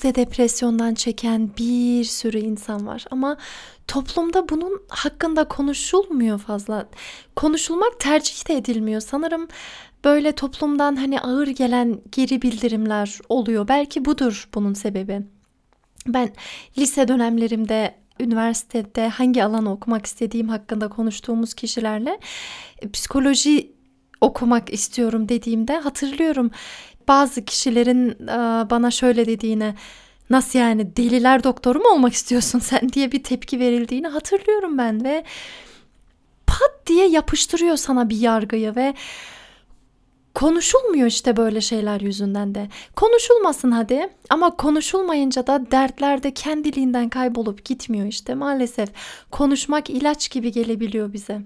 Günümüzde depresyondan çeken bir sürü insan var ama toplumda bunun hakkında konuşulmuyor fazla. Konuşulmak tercih de edilmiyor. Sanırım böyle toplumdan hani ağır gelen geri bildirimler oluyor. Belki budur bunun sebebi. Ben lise dönemlerimde üniversitede hangi alanı okumak istediğim hakkında konuştuğumuz kişilerle psikoloji okumak istiyorum dediğimde hatırlıyorum bazı kişilerin bana şöyle dediğini nasıl yani deliler doktoru mu olmak istiyorsun sen diye bir tepki verildiğini hatırlıyorum ben ve pat diye yapıştırıyor sana bir yargıyı ve konuşulmuyor işte böyle şeyler yüzünden de. Konuşulmasın hadi ama konuşulmayınca da dertler de kendiliğinden kaybolup gitmiyor işte maalesef. Konuşmak ilaç gibi gelebiliyor bize.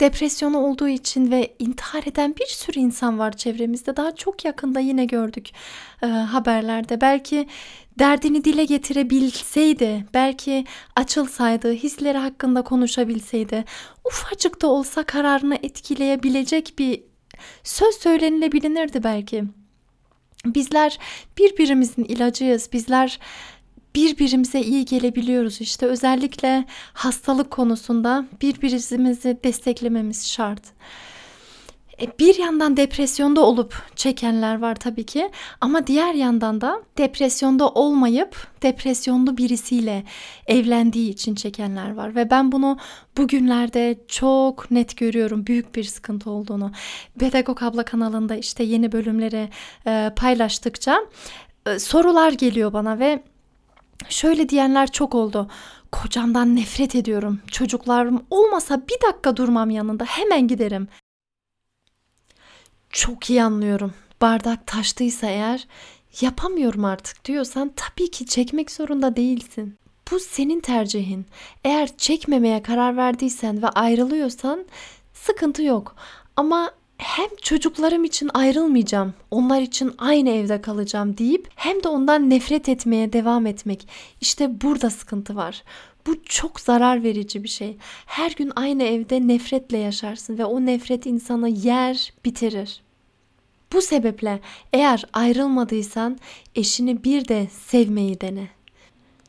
Depresyonu olduğu için ve intihar eden bir sürü insan var çevremizde. Daha çok yakında yine gördük e, haberlerde. Belki derdini dile getirebilseydi, belki açılsaydı, hisleri hakkında konuşabilseydi, ufacık da olsa kararını etkileyebilecek bir söz söylenilebilinirdi belki. Bizler birbirimizin ilacıyız. Bizler birbirimize iyi gelebiliyoruz işte özellikle hastalık konusunda birbirimizi desteklememiz şart. E, bir yandan depresyonda olup çekenler var tabii ki ama diğer yandan da depresyonda olmayıp depresyonlu birisiyle evlendiği için çekenler var ve ben bunu bugünlerde çok net görüyorum büyük bir sıkıntı olduğunu. Pedagog Abla kanalında işte yeni bölümleri e, paylaştıkça e, sorular geliyor bana ve Şöyle diyenler çok oldu. Kocamdan nefret ediyorum. Çocuklarım olmasa bir dakika durmam yanında. Hemen giderim. Çok iyi anlıyorum. Bardak taştıysa eğer yapamıyorum artık diyorsan tabii ki çekmek zorunda değilsin. Bu senin tercihin. Eğer çekmemeye karar verdiysen ve ayrılıyorsan sıkıntı yok. Ama hem çocuklarım için ayrılmayacağım, onlar için aynı evde kalacağım deyip hem de ondan nefret etmeye devam etmek. İşte burada sıkıntı var. Bu çok zarar verici bir şey. Her gün aynı evde nefretle yaşarsın ve o nefret insanı yer, bitirir. Bu sebeple eğer ayrılmadıysan eşini bir de sevmeyi dene.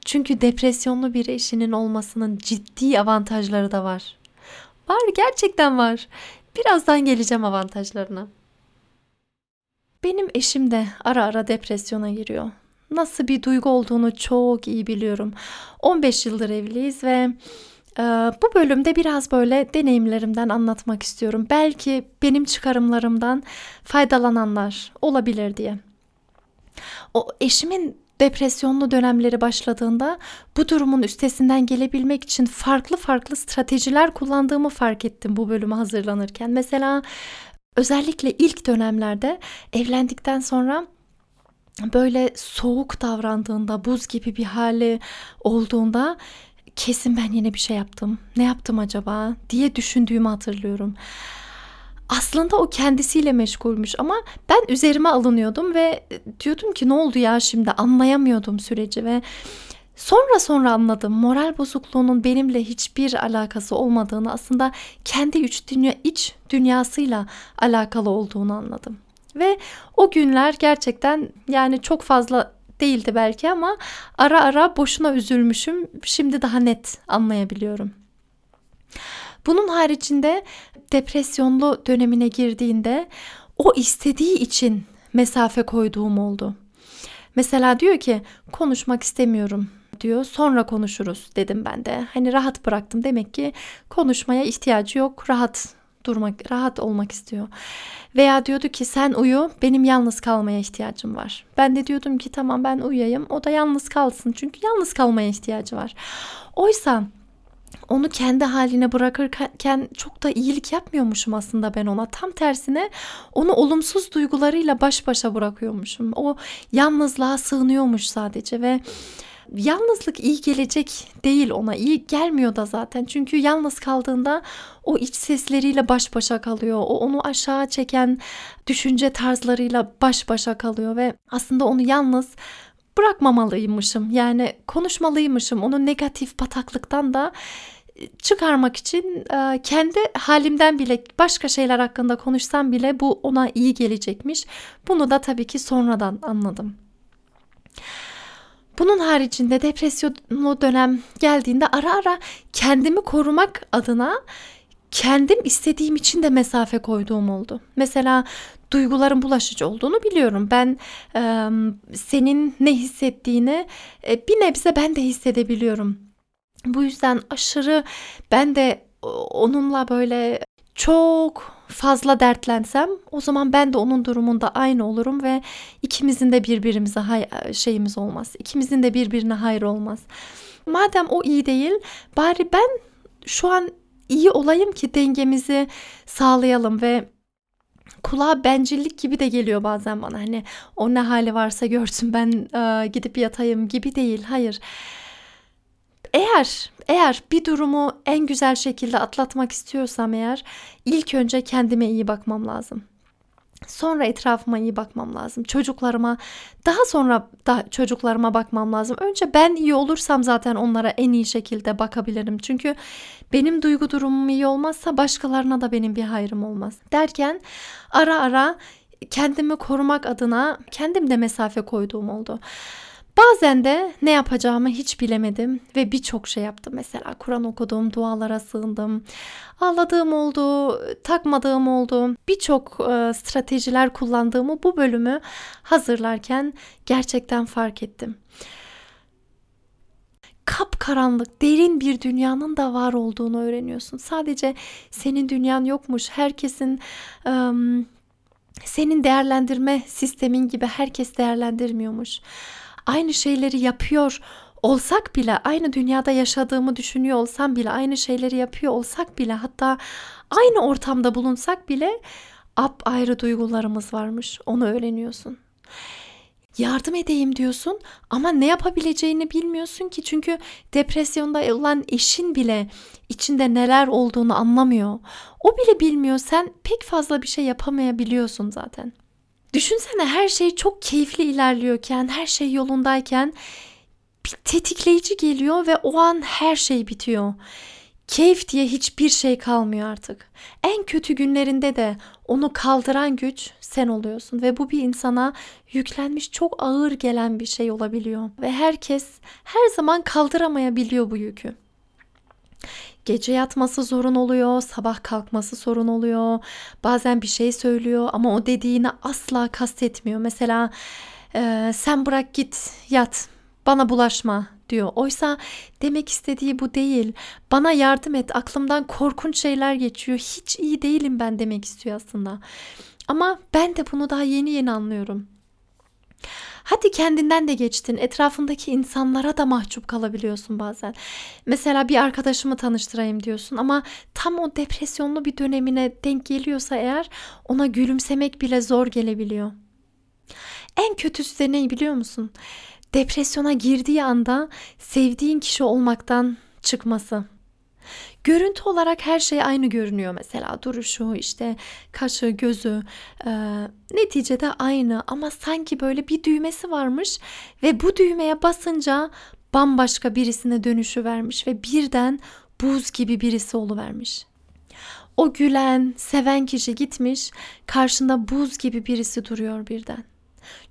Çünkü depresyonlu bir eşinin olmasının ciddi avantajları da var. Var gerçekten var. Birazdan geleceğim avantajlarına. Benim eşim de ara ara depresyona giriyor. Nasıl bir duygu olduğunu çok iyi biliyorum. 15 yıldır evliyiz ve e, bu bölümde biraz böyle deneyimlerimden anlatmak istiyorum. Belki benim çıkarımlarımdan faydalananlar olabilir diye. O eşimin depresyonlu dönemleri başladığında bu durumun üstesinden gelebilmek için farklı farklı stratejiler kullandığımı fark ettim bu bölüme hazırlanırken. Mesela özellikle ilk dönemlerde evlendikten sonra böyle soğuk davrandığında, buz gibi bir hali olduğunda kesin ben yine bir şey yaptım. Ne yaptım acaba diye düşündüğümü hatırlıyorum aslında o kendisiyle meşgulmüş ama ben üzerime alınıyordum ve diyordum ki ne oldu ya şimdi anlayamıyordum süreci ve Sonra sonra anladım moral bozukluğunun benimle hiçbir alakası olmadığını aslında kendi iç, dünya, iç dünyasıyla alakalı olduğunu anladım. Ve o günler gerçekten yani çok fazla değildi belki ama ara ara boşuna üzülmüşüm. Şimdi daha net anlayabiliyorum. Bunun haricinde depresyonlu dönemine girdiğinde o istediği için mesafe koyduğum oldu. Mesela diyor ki konuşmak istemiyorum diyor. Sonra konuşuruz dedim ben de. Hani rahat bıraktım demek ki konuşmaya ihtiyacı yok. Rahat durmak, rahat olmak istiyor. Veya diyordu ki sen uyu, benim yalnız kalmaya ihtiyacım var. Ben de diyordum ki tamam ben uyuyayım, o da yalnız kalsın. Çünkü yalnız kalmaya ihtiyacı var. Oysa onu kendi haline bırakırken çok da iyilik yapmıyormuşum aslında ben ona. Tam tersine onu olumsuz duygularıyla baş başa bırakıyormuşum. O yalnızlığa sığınıyormuş sadece ve yalnızlık iyi gelecek değil ona. iyi gelmiyor da zaten. Çünkü yalnız kaldığında o iç sesleriyle baş başa kalıyor. O onu aşağı çeken düşünce tarzlarıyla baş başa kalıyor ve aslında onu yalnız bırakmamalıymışım. Yani konuşmalıymışım. Onu negatif bataklıktan da e, çıkarmak için e, kendi halimden bile başka şeyler hakkında konuşsam bile bu ona iyi gelecekmiş. Bunu da tabii ki sonradan anladım. Bunun haricinde depresyonlu dönem geldiğinde ara ara kendimi korumak adına kendim istediğim için de mesafe koyduğum oldu. Mesela duyguların bulaşıcı olduğunu biliyorum. Ben e, senin ne hissettiğini e, bir nebze ben de hissedebiliyorum. Bu yüzden aşırı ben de onunla böyle çok fazla dertlensem o zaman ben de onun durumunda aynı olurum ve ikimizin de birbirimize hay şeyimiz olmaz. İkimizin de birbirine hayır olmaz. Madem o iyi değil bari ben şu an iyi olayım ki dengemizi sağlayalım ve kulağa bencillik gibi de geliyor bazen bana. Hani o ne hali varsa görsün ben e, gidip yatayım gibi değil. Hayır. Eğer eğer bir durumu en güzel şekilde atlatmak istiyorsam eğer ilk önce kendime iyi bakmam lazım. Sonra etrafıma iyi bakmam lazım. Çocuklarıma daha sonra da çocuklarıma bakmam lazım. Önce ben iyi olursam zaten onlara en iyi şekilde bakabilirim. Çünkü benim duygu durumum iyi olmazsa başkalarına da benim bir hayrım olmaz. Derken ara ara kendimi korumak adına kendim de mesafe koyduğum oldu. Bazen de ne yapacağımı hiç bilemedim ve birçok şey yaptım. Mesela Kur'an okudum, dualara sığındım. Ağladığım oldu, takmadığım oldu. Birçok e, stratejiler kullandığımı bu bölümü hazırlarken gerçekten fark ettim. Kap karanlık, derin bir dünyanın da var olduğunu öğreniyorsun. Sadece senin dünyan yokmuş. Herkesin um, senin değerlendirme sistemin gibi herkes değerlendirmiyormuş aynı şeyleri yapıyor olsak bile aynı dünyada yaşadığımı düşünüyor olsam bile aynı şeyleri yapıyor olsak bile hatta aynı ortamda bulunsak bile ap ayrı duygularımız varmış. Onu öğreniyorsun. Yardım edeyim diyorsun ama ne yapabileceğini bilmiyorsun ki çünkü depresyonda olan eşin bile içinde neler olduğunu anlamıyor. O bile bilmiyor. Sen pek fazla bir şey yapamayabiliyorsun zaten. Düşünsene her şey çok keyifli ilerliyorken, her şey yolundayken bir tetikleyici geliyor ve o an her şey bitiyor. Keyif diye hiçbir şey kalmıyor artık. En kötü günlerinde de onu kaldıran güç sen oluyorsun ve bu bir insana yüklenmiş çok ağır gelen bir şey olabiliyor ve herkes her zaman kaldıramayabiliyor bu yükü. Gece yatması sorun oluyor, sabah kalkması sorun oluyor. Bazen bir şey söylüyor ama o dediğini asla kastetmiyor. Mesela e, sen bırak git yat bana bulaşma diyor. Oysa demek istediği bu değil. Bana yardım et. Aklımdan korkunç şeyler geçiyor. Hiç iyi değilim ben demek istiyor aslında. Ama ben de bunu daha yeni yeni anlıyorum. Hadi kendinden de geçtin. Etrafındaki insanlara da mahcup kalabiliyorsun bazen. Mesela bir arkadaşımı tanıştırayım diyorsun ama tam o depresyonlu bir dönemine denk geliyorsa eğer ona gülümsemek bile zor gelebiliyor. En kötüsü de ne biliyor musun? Depresyona girdiği anda sevdiğin kişi olmaktan çıkması. Görüntü olarak her şey aynı görünüyor mesela duruşu işte kaşı gözü e, neticede aynı ama sanki böyle bir düğmesi varmış ve bu düğmeye basınca bambaşka birisine dönüşü vermiş ve birden buz gibi birisi oluvermiş. O gülen, seven kişi gitmiş, karşında buz gibi birisi duruyor birden.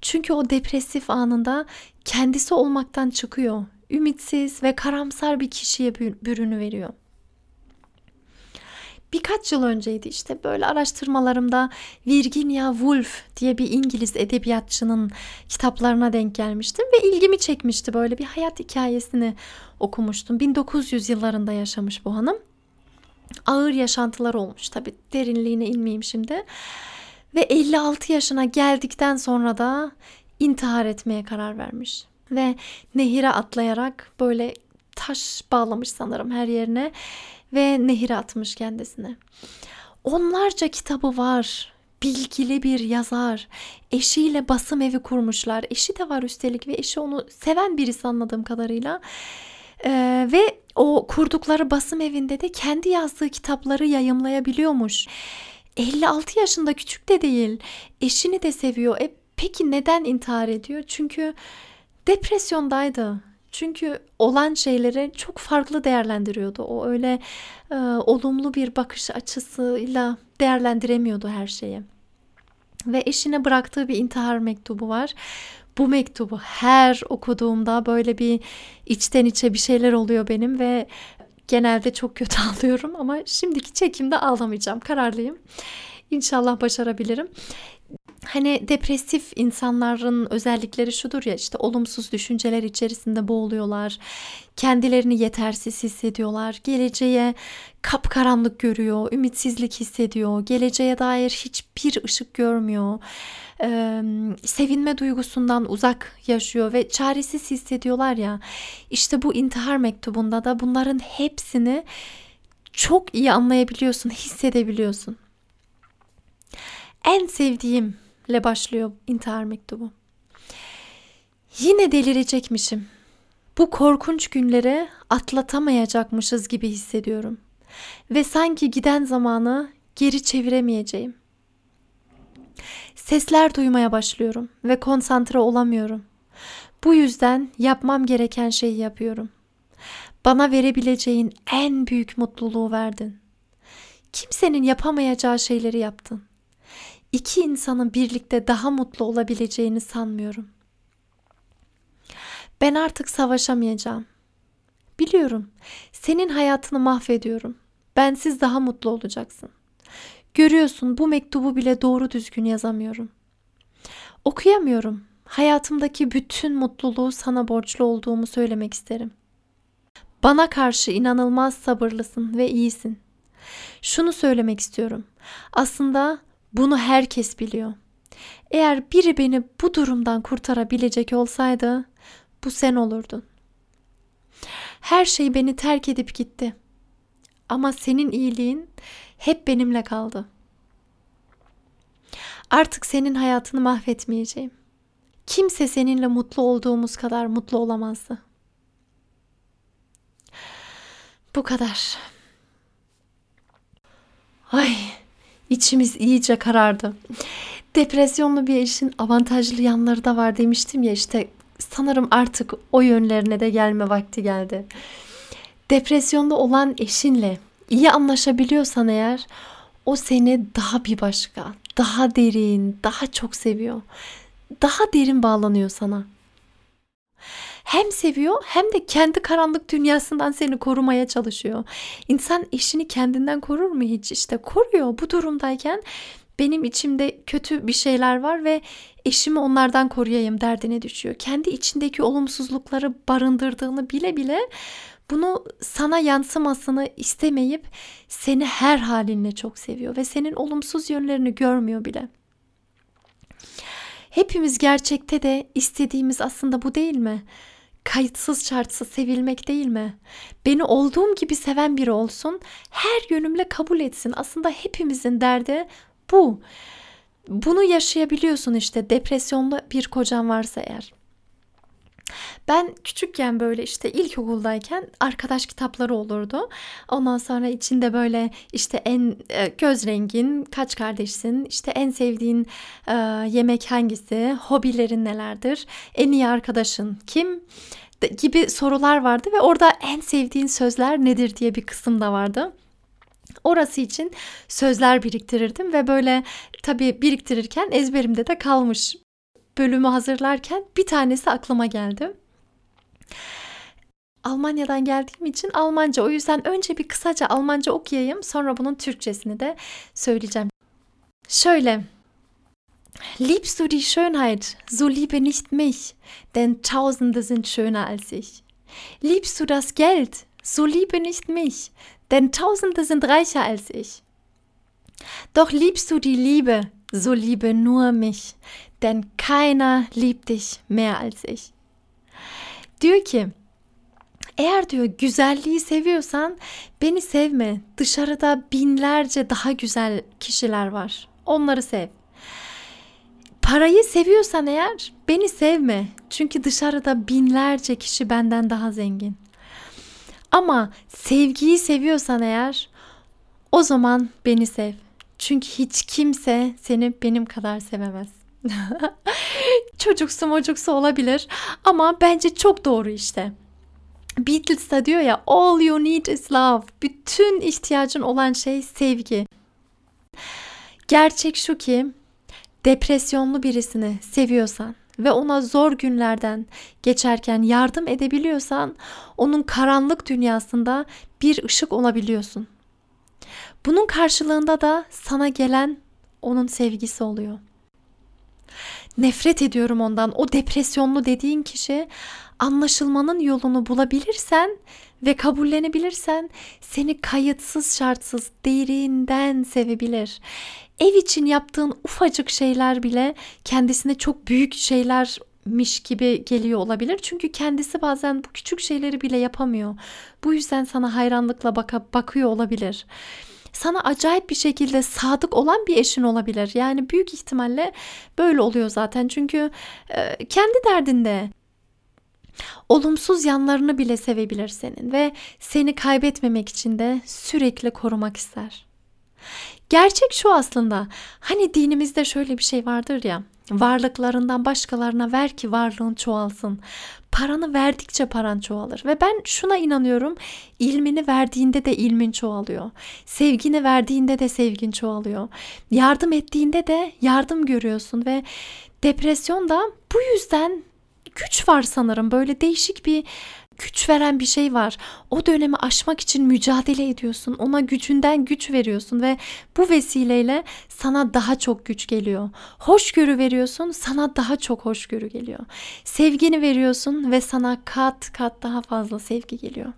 Çünkü o depresif anında kendisi olmaktan çıkıyor. Ümitsiz ve karamsar bir kişiye bürünü veriyor birkaç yıl önceydi işte böyle araştırmalarımda Virginia Woolf diye bir İngiliz edebiyatçının kitaplarına denk gelmiştim ve ilgimi çekmişti böyle bir hayat hikayesini okumuştum. 1900 yıllarında yaşamış bu hanım. Ağır yaşantılar olmuş tabi derinliğine inmeyeyim şimdi. Ve 56 yaşına geldikten sonra da intihar etmeye karar vermiş. Ve nehire atlayarak böyle taş bağlamış sanırım her yerine ve nehire atmış kendisine. Onlarca kitabı var. Bilgili bir yazar. Eşiyle basım evi kurmuşlar. Eşi de var üstelik ve eşi onu seven birisi anladığım kadarıyla. Ee, ve o kurdukları basım evinde de kendi yazdığı kitapları yayımlayabiliyormuş. 56 yaşında küçük de değil. Eşini de seviyor. E peki neden intihar ediyor? Çünkü depresyondaydı. Çünkü olan şeyleri çok farklı değerlendiriyordu. O öyle e, olumlu bir bakış açısıyla değerlendiremiyordu her şeyi. Ve eşine bıraktığı bir intihar mektubu var. Bu mektubu her okuduğumda böyle bir içten içe bir şeyler oluyor benim ve genelde çok kötü ağlıyorum ama şimdiki çekimde ağlamayacağım. Kararlıyım. İnşallah başarabilirim hani depresif insanların özellikleri şudur ya işte olumsuz düşünceler içerisinde boğuluyorlar. Kendilerini yetersiz hissediyorlar. Geleceğe kapkaranlık görüyor, ümitsizlik hissediyor. Geleceğe dair hiçbir ışık görmüyor. Ee, sevinme duygusundan uzak yaşıyor ve çaresiz hissediyorlar ya. İşte bu intihar mektubunda da bunların hepsini çok iyi anlayabiliyorsun, hissedebiliyorsun. En sevdiğim ile başlıyor intihar mektubu. Yine delirecekmişim. Bu korkunç günleri atlatamayacakmışız gibi hissediyorum. Ve sanki giden zamanı geri çeviremeyeceğim. Sesler duymaya başlıyorum ve konsantre olamıyorum. Bu yüzden yapmam gereken şeyi yapıyorum. Bana verebileceğin en büyük mutluluğu verdin. Kimsenin yapamayacağı şeyleri yaptın iki insanın birlikte daha mutlu olabileceğini sanmıyorum. Ben artık savaşamayacağım. Biliyorum. Senin hayatını mahvediyorum. Bensiz daha mutlu olacaksın. Görüyorsun bu mektubu bile doğru düzgün yazamıyorum. Okuyamıyorum. Hayatımdaki bütün mutluluğu sana borçlu olduğumu söylemek isterim. Bana karşı inanılmaz sabırlısın ve iyisin. Şunu söylemek istiyorum. Aslında bunu herkes biliyor. Eğer biri beni bu durumdan kurtarabilecek olsaydı bu sen olurdun. Her şey beni terk edip gitti. Ama senin iyiliğin hep benimle kaldı. Artık senin hayatını mahvetmeyeceğim. Kimse seninle mutlu olduğumuz kadar mutlu olamazdı. Bu kadar. Ay İçimiz iyice karardı. Depresyonlu bir eşin avantajlı yanları da var demiştim ya işte sanırım artık o yönlerine de gelme vakti geldi. Depresyonda olan eşinle iyi anlaşabiliyorsan eğer o seni daha bir başka, daha derin, daha çok seviyor. Daha derin bağlanıyor sana hem seviyor hem de kendi karanlık dünyasından seni korumaya çalışıyor. İnsan eşini kendinden korur mu hiç? İşte koruyor. Bu durumdayken benim içimde kötü bir şeyler var ve eşimi onlardan koruyayım derdine düşüyor. Kendi içindeki olumsuzlukları barındırdığını bile bile bunu sana yansımasını istemeyip seni her halinle çok seviyor ve senin olumsuz yönlerini görmüyor bile. Hepimiz gerçekte de istediğimiz aslında bu değil mi? kayıtsız şartsız sevilmek değil mi? Beni olduğum gibi seven biri olsun, her yönümle kabul etsin. Aslında hepimizin derdi bu. Bunu yaşayabiliyorsun işte depresyonlu bir kocan varsa eğer. Ben küçükken böyle işte ilkokuldayken arkadaş kitapları olurdu. Ondan sonra içinde böyle işte en e, göz rengin, kaç kardeşsin, işte en sevdiğin e, yemek hangisi, hobilerin nelerdir, en iyi arkadaşın kim gibi sorular vardı ve orada en sevdiğin sözler nedir diye bir kısım da vardı. Orası için sözler biriktirirdim ve böyle tabii biriktirirken ezberimde de kalmış. Bölümü hazırlarken bir tanesi aklıma geldi. Almanya'dan geldiğim için Almanca. O yüzden önce bir kısaca Almanca okuyayım. Sonra bunun Türkçesini de söyleyeceğim. Şöyle. Liebst du die Schönheit, so liebe nicht mich, denn Tausende sind schöner als ich. Liebst du das Geld, so liebe nicht mich, denn Tausende sind reicher als ich. Doch liebst du die Liebe, so liebe nur mich, denn keiner liebt dich mehr als ich. Diyor ki Eğer diyor güzelliği seviyorsan beni sevme. Dışarıda binlerce daha güzel kişiler var. Onları sev. Parayı seviyorsan eğer beni sevme. Çünkü dışarıda binlerce kişi benden daha zengin. Ama sevgiyi seviyorsan eğer o zaman beni sev. Çünkü hiç kimse seni benim kadar sevemez. Çocuksu mocuksu olabilir ama bence çok doğru işte. Beatles da diyor ya all you need is love. Bütün ihtiyacın olan şey sevgi. Gerçek şu ki depresyonlu birisini seviyorsan ve ona zor günlerden geçerken yardım edebiliyorsan onun karanlık dünyasında bir ışık olabiliyorsun. Bunun karşılığında da sana gelen onun sevgisi oluyor. Nefret ediyorum ondan. O depresyonlu dediğin kişi anlaşılmanın yolunu bulabilirsen ve kabullenebilirsen seni kayıtsız şartsız derinden sevebilir. Ev için yaptığın ufacık şeyler bile kendisine çok büyük şeylermiş gibi geliyor olabilir. Çünkü kendisi bazen bu küçük şeyleri bile yapamıyor. Bu yüzden sana hayranlıkla baka, bakıyor olabilir sana acayip bir şekilde sadık olan bir eşin olabilir. Yani büyük ihtimalle böyle oluyor zaten. Çünkü e, kendi derdinde olumsuz yanlarını bile sevebilir senin ve seni kaybetmemek için de sürekli korumak ister. Gerçek şu aslında. Hani dinimizde şöyle bir şey vardır ya. Varlıklarından başkalarına ver ki varlığın çoğalsın. Paranı verdikçe paran çoğalır ve ben şuna inanıyorum. İlmini verdiğinde de ilmin çoğalıyor. Sevgini verdiğinde de sevgin çoğalıyor. Yardım ettiğinde de yardım görüyorsun ve depresyon da bu yüzden güç var sanırım. Böyle değişik bir güç veren bir şey var. O dönemi aşmak için mücadele ediyorsun. Ona gücünden güç veriyorsun ve bu vesileyle sana daha çok güç geliyor. Hoşgörü veriyorsun, sana daha çok hoşgörü geliyor. Sevgini veriyorsun ve sana kat kat daha fazla sevgi geliyor.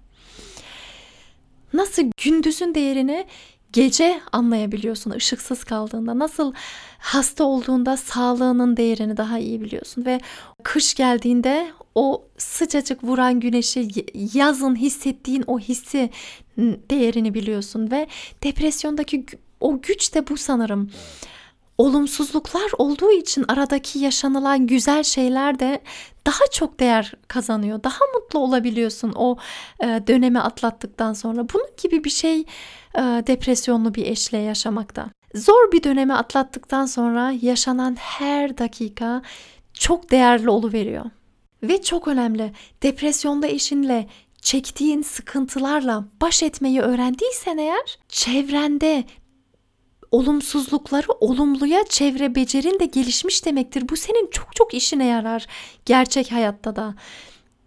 Nasıl gündüzün değerini gece anlayabiliyorsun ışıksız kaldığında. Nasıl hasta olduğunda sağlığının değerini daha iyi biliyorsun ve kış geldiğinde o sıcacık vuran güneşi yazın hissettiğin o hissi değerini biliyorsun ve depresyondaki o güç de bu sanırım. Olumsuzluklar olduğu için aradaki yaşanılan güzel şeyler de daha çok değer kazanıyor. Daha mutlu olabiliyorsun o e, dönemi atlattıktan sonra. Bunun gibi bir şey e, depresyonlu bir eşle yaşamakta. Zor bir dönemi atlattıktan sonra yaşanan her dakika çok değerli oluveriyor. Ve çok önemli depresyonda eşinle çektiğin sıkıntılarla baş etmeyi öğrendiysen eğer çevrende olumsuzlukları olumluya çevre becerin de gelişmiş demektir. Bu senin çok çok işine yarar gerçek hayatta da.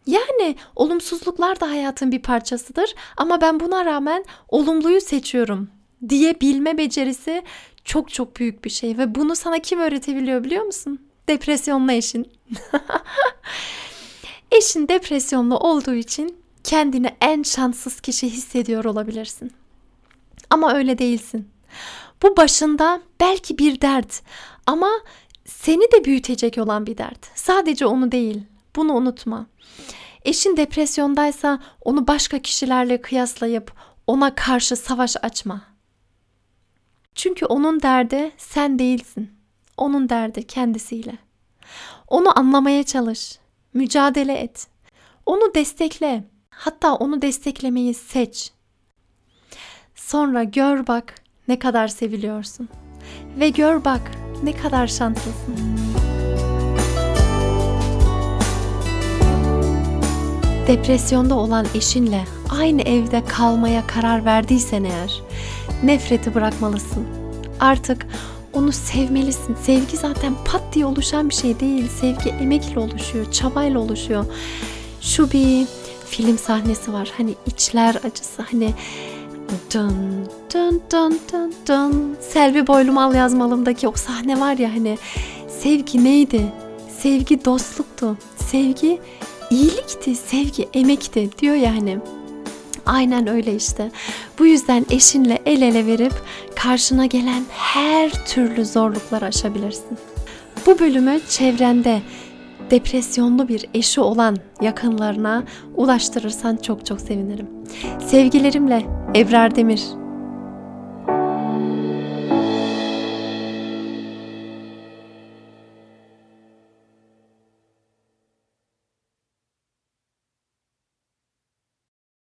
Yani olumsuzluklar da hayatın bir parçasıdır ama ben buna rağmen olumluyu seçiyorum diye bilme becerisi çok çok büyük bir şey ve bunu sana kim öğretebiliyor biliyor musun? Depresyonlu eşin. eşin depresyonlu olduğu için kendini en şanssız kişi hissediyor olabilirsin. Ama öyle değilsin. Bu başında belki bir dert ama seni de büyütecek olan bir dert. Sadece onu değil. Bunu unutma. Eşin depresyondaysa onu başka kişilerle kıyaslayıp ona karşı savaş açma. Çünkü onun derdi sen değilsin. Onun derdi kendisiyle. Onu anlamaya çalış. Mücadele et. Onu destekle. Hatta onu desteklemeyi seç. Sonra gör bak ne kadar seviliyorsun. Ve gör bak ne kadar şanslısın. Depresyonda olan eşinle aynı evde kalmaya karar verdiysen eğer nefreti bırakmalısın. Artık onu sevmelisin. Sevgi zaten pat diye oluşan bir şey değil. Sevgi emekle oluşuyor, çabayla oluşuyor. Şu bir film sahnesi var. Hani içler acısı. Hani dın dın dın dın dın Selvi Boylumal yazmalımdaki o sahne var ya hani sevgi neydi? Sevgi dostluktu. Sevgi iyilikti. Sevgi emekti diyor ya hani. Aynen öyle işte. Bu yüzden eşinle el ele verip karşına gelen her türlü zorlukları aşabilirsin. Bu bölümü çevrende depresyonlu bir eşi olan yakınlarına ulaştırırsan çok çok sevinirim. Sevgilerimle Ebrar Demir